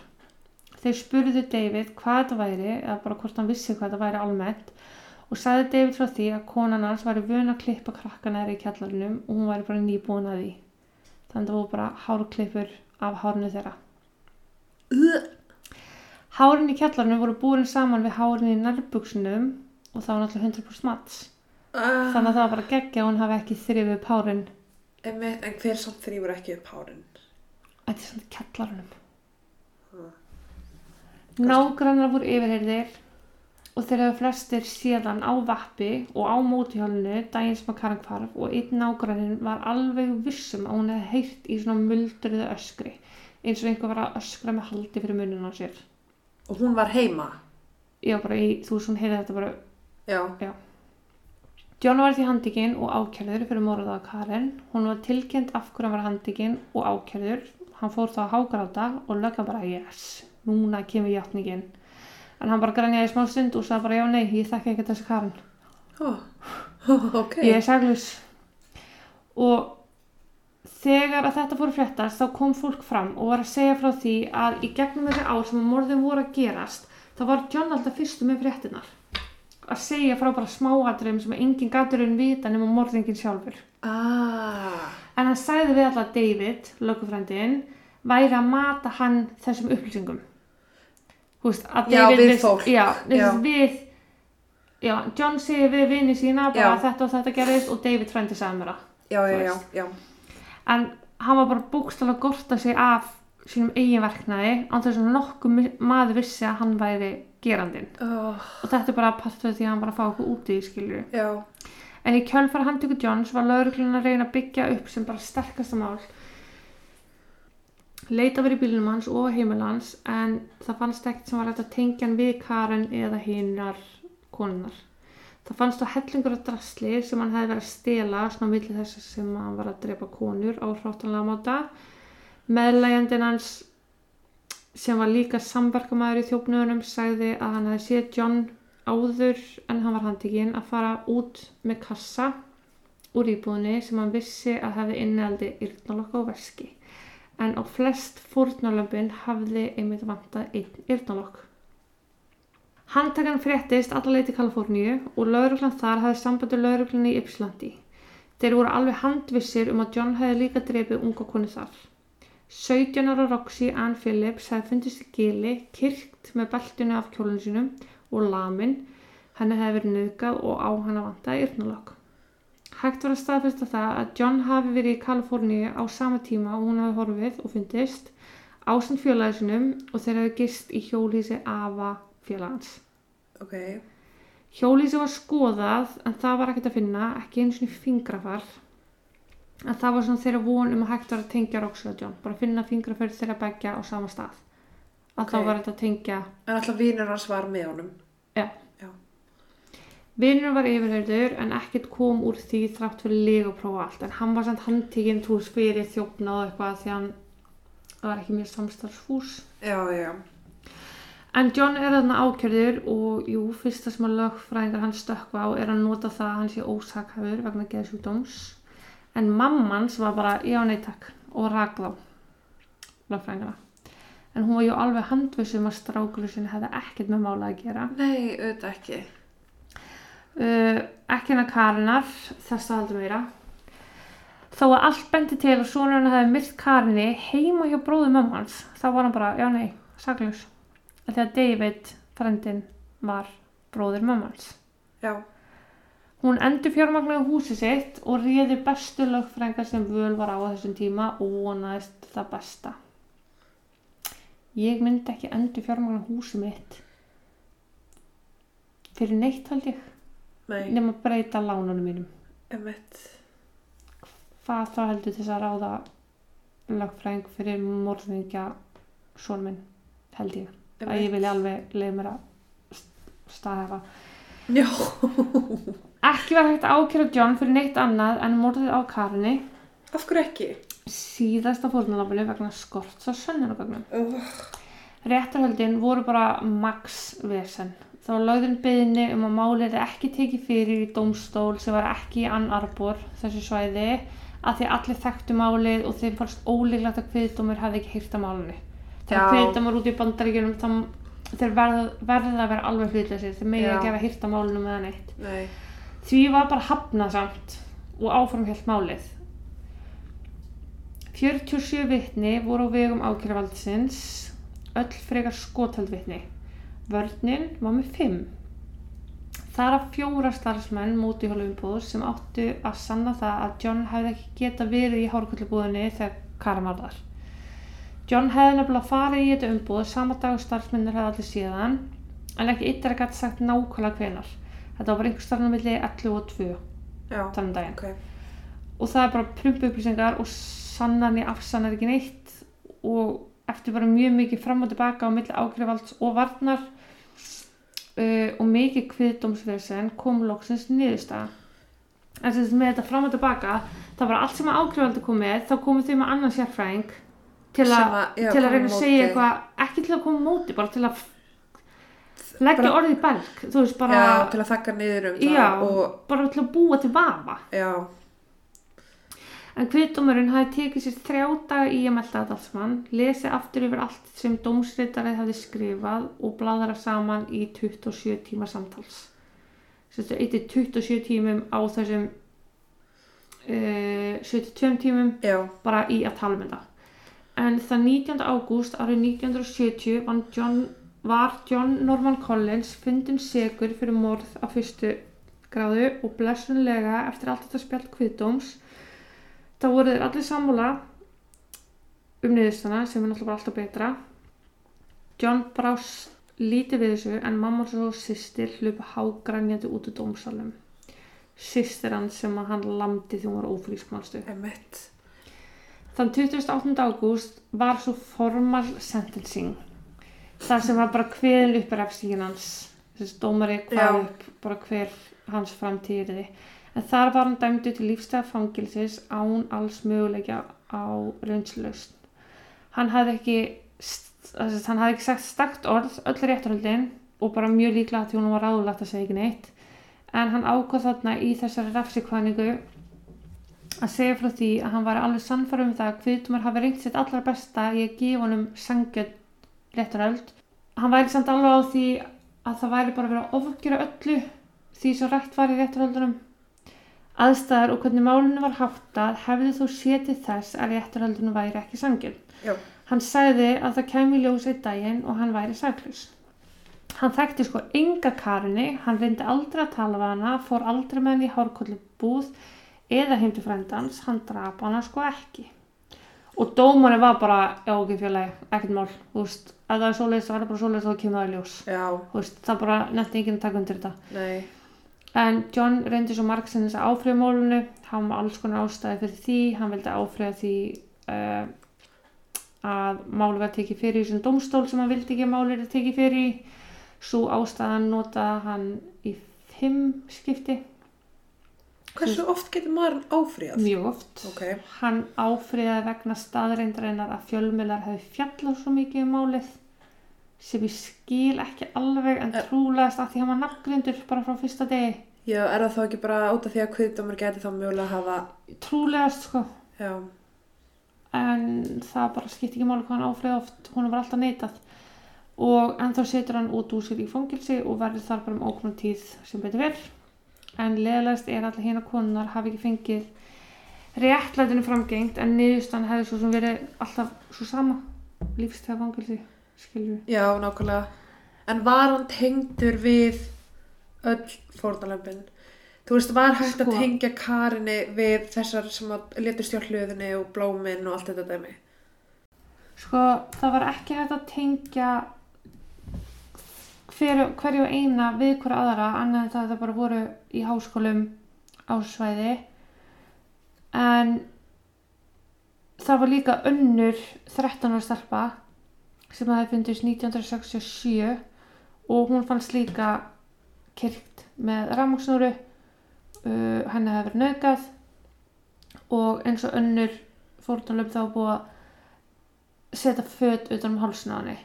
Þeir spurðu David hvað þetta væri, eða bara hvort hann vissi hvað þetta væri almennt, og sagði David frá því að konan hans væri vön að klippa krakkana þeirra í kjallarinum og hún væri bara nýbúin að því. Þannig að það voru bara hárklippur af hárinu þeirra. Hárin í kjallarinu voru búin saman við hárin í nærbuksunum og það var náttúrulega 100% mats. Ah. Þannig að það var bara geggja og hún hafi ekki þrifið upp hárin. Einmitt, en hver samt þrýfur ekki upp hárin? Þetta er svona kjallarunum. Ah. Nágrannar voru yfirheyrðir og þeir hefur flestir síðan á vappi og á mótihjálunu daginn sem að Karin hvarf og einn nágrannin var alveg vissum að hún hefði heyrt í svona muldruðu öskri eins og einhver var að öskra með haldi fyrir munin á sér. Og hún var heima? Var bara í, þú veist, hún heyrði þetta bara Já. John var því handikinn og ákjörður fyrir morðað á Karen. Hún var tilkynnt af hverju hann var handikinn og ákjörður. Hann fór þá að hágráta og lögga bara yes, núna kemur játningin. En hann bara grænjaði smá stund og sagði bara já nei, ég þekki ekki þessi Karen. Oh. Oh, (laughs) ok. Ég er saglus. Og þegar að þetta fór fréttast þá kom fólk fram og var að segja frá því að í gegnum þessi ár sem morðin voru að gerast þá var John alltaf fyrstu með fréttinar. Að segja frá bara smáatriðum sem enginn gaturinn vita nema morðingin sjálfur. Ah. En hann sagði við alltaf David, lögufrændin, væri að mata hann þessum upplýsingum. Veist, að Já, við viss- fólk. Já, Já. við, já, John segir við vini sína bara að þetta og þetta gerðist og David frændi já. En hann var bara bókstala að gorta sig af sínum eigin verknaði án þess að nokkuð maður vissi að hann væri gerandinn. Oh. Og þetta er bara partur því að hann bara fá okkur úti í skilju. En í kjölfara handtöku Johns var lauruglun að reyna að byggja upp sem bara sterkasta mál. Leita verið bílunum hans og heimil hans en það fannst ekkert sem var hægt að tengja hann við Karen eða hinnar konunar. Það fannst á hellingur af drasli sem hann hefði verið að stela svona á milli þess sem hann var að drepa konur á hráttanlega máta. Meðlægjandinn hans sem var líka samverkamæður í þjófnuðunum sagði að hann hefði séð John áður en hann var handtekinn að fara út með kassa úr íbúðinni sem hann vissi að hefði innhaldi yrnalokk á veski en á flest fórnarlömpin hafði einmitt vantað einn yrnalokk. Handtakan fréttist alla leið til Kaliforníu og lauruglan þar hafði sambandi lauruglan í Ypsilandi. Þeir voru alveg handvissir um að John hefði líka drefið unga konu þar. 17 ára Roxy Ann Phillips hefði fundist í gili, kirkt með beltinu af kjólinu sínum og lamin. Henni hefði verið nöðgað og á hana vantaði yrnalokk. Hægt var að staðfesta það að John hafi verið í Kaliforníu á sama tíma og hún hafi horfið og fundist ásand fjölaðisinum og þeir hafi gist í hjólísi Ava félagans. Ok. Hjólísi var skoðað en það var ekkert að finna, ekki einu svona fingrafar. En það var svona þeirra von um að hægt var að tengja Roxy og John, bara að finna fingrafar þeirra begja á sama stað. Að Ok. þá var þetta að tengja En alltaf vinur hans var með honum. Vinur var yfirhörður en ekkert kom úr því þrátt fyrir lega og prófa allt en hann var samt handtíkinn tús fyrir þjófna og eitthvað því hann var ekki mjög samstarfsfús. Já, já. En John er þarna ákjörður og jú, fyrsta sem að lögfræðingar hann stökkva á er að nota það að hann sé ósakhafur vegna geðsjúkdóms. En mammans var bara já neittak og rak þá lögfræðingana. En hún var jú alveg handvissum að strákurinn sinni hefði ekkert með mála að gera. Nei, auðvitað ekki. Uh, ekki hennar Karinar þess að heldur meira. Þó að allt bendi til að sonur hann hefði myrt Karinni heima hjá bróðu mömmans þá var hann bara, já nei, því að David, frendin var bróður mömmans Já. hún endur fjármagnaði húsi sitt og réði bestu lögfrænga sem völ var á á þessum tíma og vonaðist það besta. Ég myndi ekki endur fjármagnaði húsi mitt. Fyrir neitt held ég nema breyta lánunum mínum. Emitt. hvað þá heldur þess að ráða lögfræðing fyrir morðingja són minn held ég. Að ég vilja alveg leið mér að staðhefa ekki var hægt að ákjöra John fyrir neitt annað en morðið á Karinni Af hverju ekki? síðasta fórnalafinu vegna skorts á sönnunagögnum Uh, réttarhöldin voru bara max vesen þá var lögðin beðinni um að málið er ekki tekið fyrir í dómstól sem var ekki í Ann Arbor þessu svæði að því allir þekktu málið og þeim fannst ólíklegt að kviðdómur hefði ekki hýrt að málunni þegar Já. kviðdómur út í bandaríkjunum þeir verða, verða að vera alveg hlutleysir þeir megi Já. ekki að hýrt að málunum með neitt nei. því var bara hafnað samt og áframhjalt málið 47 vitni voru á vegum ákjörvaldsins öll frekar skotald vitni vörninn var með 5 þar af fjóra starfsmenn móti hjóluumbúð sem áttu að sanna það að John hefði ekki geta verið í hárkvöldubúðinni þegar Karin var þar John hefði nefnilega farið í þetta umbúð sama dag og starfsmennir hefði allir síðan en ekki yttir að gæti sagt nákvæmlega hvenar þetta var bara einhver starfnum milli 11 og 2 Já. þannig daginn Ok. og það er bara prumpu upplýsingar og sannarni afsannar ekki neitt og eftir bara mjög mikið fram og tilbaka á milli ágriðvalds og varnar uh, og mikið kviðdómsvesen kom loksins niðurstaða. En að með þetta fram og tilbaka það var allt sem að ágriðvaldi kom með þá komið þau með annan sérfræðing til Sem að, já, til að reyna að segja eitthvað ekki til að koma móti, bara til að leggja orðið í belg veist bara, Já, til að þakka niður um Já. það og bara til að búa til vafa. Já, En kviðdómurinn hafi tekið sér þrjá daga í að melda þetta allt saman, lesið aftur yfir allt sem dómsritarið hafi skrifað og bladara saman í 27 tíma samtals. Sérstu, eittir 27 tímum á þessum uh, 72 tímum já, bara í að tala um þetta. En það 19. ágúst árið 1970 var John, var John Norman Collins fundin segur fyrir morð á fyrstu gráðu og blessunlega eftir allt þetta spjall kviðdóms þá voru þeir allir sammála um niðurstana sem er náttúrulega alltaf betra. John brást lítið við þessu en mamma og sýstir hlupu hágrænjandi út úr dómsalum. Sýstir hann sem að hann lamdi því hún var ófrísk mannstu. emitt. Þann 28. ágúst var svo formal sentencing. Það sem var bara hveðin upp er efstíkin hans. Þessi dómari hvað upp bara hver hans framtíðiði. En þar var hann dæmdu til lífstæða fangilsis án alls möguleikja á reynslaust. Hann hafði ekki, hann hafði ekki sagt stakt orð öll réttarhöldin og bara mjög líklega því hún var ráðulegt að segja ekki neitt. En hann ákvað þarna í þessari rafsikvæningu að segja frá því að hann var alveg sannfærum um það að Kviðtumar hafi reynt sitt allra besta í að gefa honum sangjöld réttaröld. Hann væri samt alveg á því að það væri bara verið að ofgjöra öllu því sem rætt var í réttaröldunum. Aðstæðar og hvernig málunum var háttað hefði þó sétið þess að réttaröldunum væri ekki. Já. Hann sagði að það kæmi í ljós einn daginn og hann væri saklaus. Hann þekkti sko enga karinni, hann reyndi aldrei að tala við hana, fór aldrei með henni í hárkollu búð eða heim til frendans, hann drap hana sko ekki. Og dómarinn var bara, já ok félagi, ekkert mál, þú veist, að það er svoleiðis, það er bara svoleiðis og það kemur í ljós. Já, Þú veist, það bara nefndi enginn að taka undir þetta. nei. En John reyndi svo margsinnis að áfriða málunu, hann var alls konar ástæði fyrir því, hann vildi áfriða því uh, að máli var tekið fyrir í þessum domstól sem hann vildi ekki að máli er tekið fyrir í. Svo ástæðan notaði hann í fimm skipti, Hversu oft getur maður áfríðað? mjög oft. Ok, Hann áfriðaði vegna staðreindarinnar að fjölmiðlar hefði fjallað svo mikið um málið sem ég skil ekki alveg en trúlegast að því hann var nafngrindur bara frá fyrsta degi. Já, er það þá ekki bara út af því að kviðdómur geti þá mjögulega hafa, Trúlegast sko. já, en það bara skipti ekki máli hvað hann áfriði oft. Hún var alltaf neitað. Og ennþá setur hann út úr sér í fangilsi og verður þar bara um óknum tíð sem betur vel en leðilegast er allir hérna konunar hafi ekki fengið réttlætinu framgengt en niðurstann hefði svo sem verið alltaf svo sama. Lífstæða fangilsi skilju já, nákvæmlega. En var hann tengdur við öll fórnalömpin? Þú veist, var hægt að Sko. tengja Karinni við þessar sem að letur stjórnluðinni og blómin og allt þetta dæmi? sko það var ekki hægt að tengja hver, hverju eina við hverju aðra annað en það að það bara voru í háskólum á svæði en það var líka önnur 13 ára stelpa sem það fundist 1967 og hún fannst líka kyrkt með rafmaksnúru uh, henni hefði verið naukað og eins og önnur fórtunlöf þá búið að setja föt utan um hálsina á henni.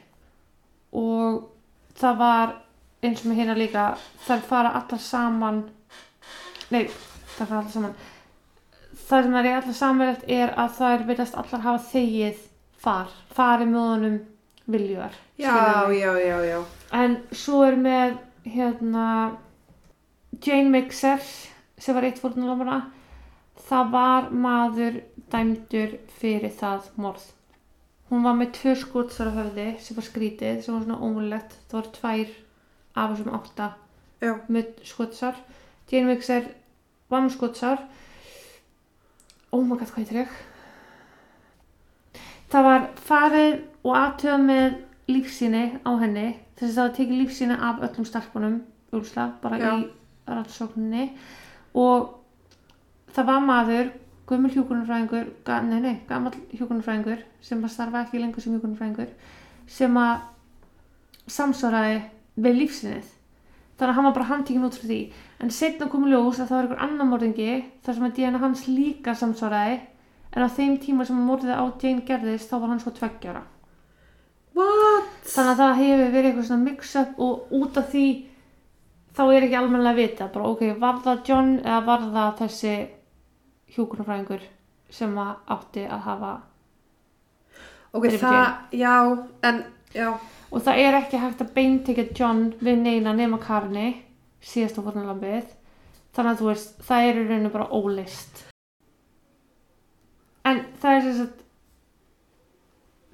Og það var eins og með hérna líka þær fara allar saman nei, þær fara allar saman. Það sem er í allar samanlegt er að þær virðast allar hafa þegið far, farið með honum viljuar Já, já, já, já. en svo er með hérna Jane Mixer sem var eitt fórnulamara það var maður dæmdur fyrir það morð. Hún var með tvö skotsar á höfði sem var skrítið, sem var svona ómulegt það var tvær af þessum átta Já. með skotsar Jane Mixer var með skotsar oh my god, hvað heitir ég? Það var farið og aðtöða með lífsýni á henni þess að það var tekið lífsýni af öllum stelpunum úrsla, bara Já. í rannsókninni. Og það var maður gömul hjúkunarfræðingur ga, nei, nei, gammal hjúkunarfræðingur sem að starfa ekki lengur sem hjúkunarfræðingur sem að samsvaraði við lífsýnið þannig að hann var bara handtíkin út frá því. En setna kom ljós að það var einhver annar morðingi þar sem að DNA hans líka samsvaraði. En á þeim tíma sem morðið á Jane gerðist þá var hann sko tveggjara What? þannig að það hefur verið eitthvað svona mix-up og út af því þá er ekki almennilega að vita bara ok, var það John eða var það þessi hjúkunarfræðingur sem átti að hafa Ok, Fyrir það, já, en, já, og það er ekki hægt að beintekja John við neina nema Karni síðast á fórnarlambið. Þannig að þú veist, það er í rauninu bara ólist en það er þess að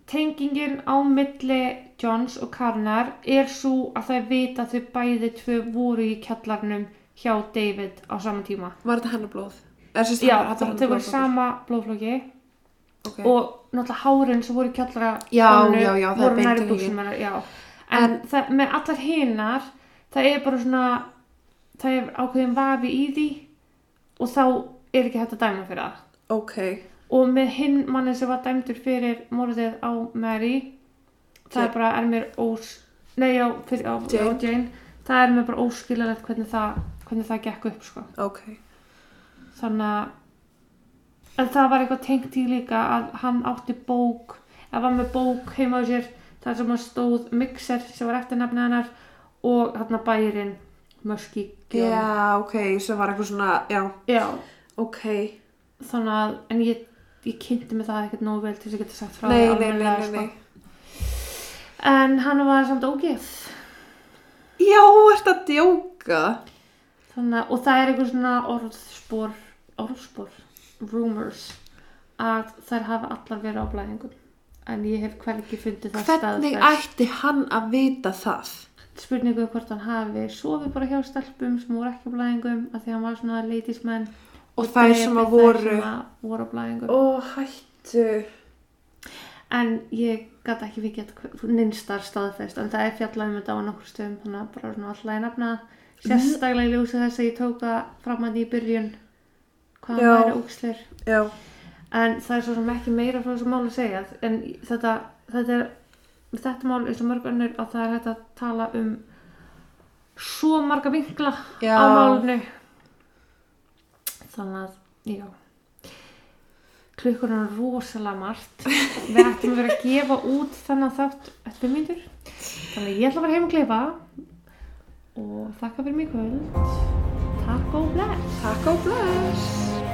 tengingin á milli Johns og Karnar er svo að það vita að þau bæði tvö voru í kjallarnum hjá David á sama tíma. Var þetta hennar blóð? Já, þau voru sama blóðflokki. Ok, og náttúrulega hárin sem voru í kjallara Já, konunni já, já, það er voru næri buxum hennar, en, En- það, með allar hinar það er bara svona það er ákveðin vafi í því og þá er ekki hægt að dæma fyrir það. Ok, og með hinn manni sem var dæmdur fyrir morðið á Mary það er bara, er mér ós nei, já, fyrir, á, Jane. á Jane. Það er mér bara óskilalegt hvernig það hvernig það gekk upp, sko. Ok, þannig að en það var eitthvað tengt í líka að hann átti bók eða var með bók heima á sér þar sem hann stóð Mixer sem var eftir nafni hennar og hann bærin Musky já, ok, sem var eitthvað svona, já, já, ok, þannig að, en ég, ég kynnti mig það ekkert nógu vel til þess að geta sagt frá Nei, því nei, nei, sko. en hann var samt ógeð Já, ert að djóka. þannig að, og það er einhver svona orðspor orðspor, rumors að þær hafa allar verið á blæðingum en ég hef hvergi fundið það Hvernig staðfest. ætti hann að vita það? spurningu hvort hann hafi sofið bara hjá stelpum sem voru ekki á blæðingum af því hann var svona ladies man Og þær sem að voru... voru á blæðingum Ó, hættu. en ég gæti ekki vikið nynnstar staðfest en það er fjallað um þetta á nokkur stöðum þannig að bara svona alltaf ég nefna það. sérstaklega í ljósi þess að ég tók það fram að í byrjun hvað Já. hann væri ógslir Já. en það er svo sem ekki meira frá þessu mál að segja en þetta, þetta er þetta mál eins og mörg önnur að það er hægt að tala um svo marga vinkla Já. á málunni þannig að, já. Klukkur er rosalega margt. Við ættum að vera að gefa út þannig þátt eftir myndur þannig að ég ætla að vera heim að kleifa og þakka fyrir mig kvöld. Takk og bless. Takk og bless.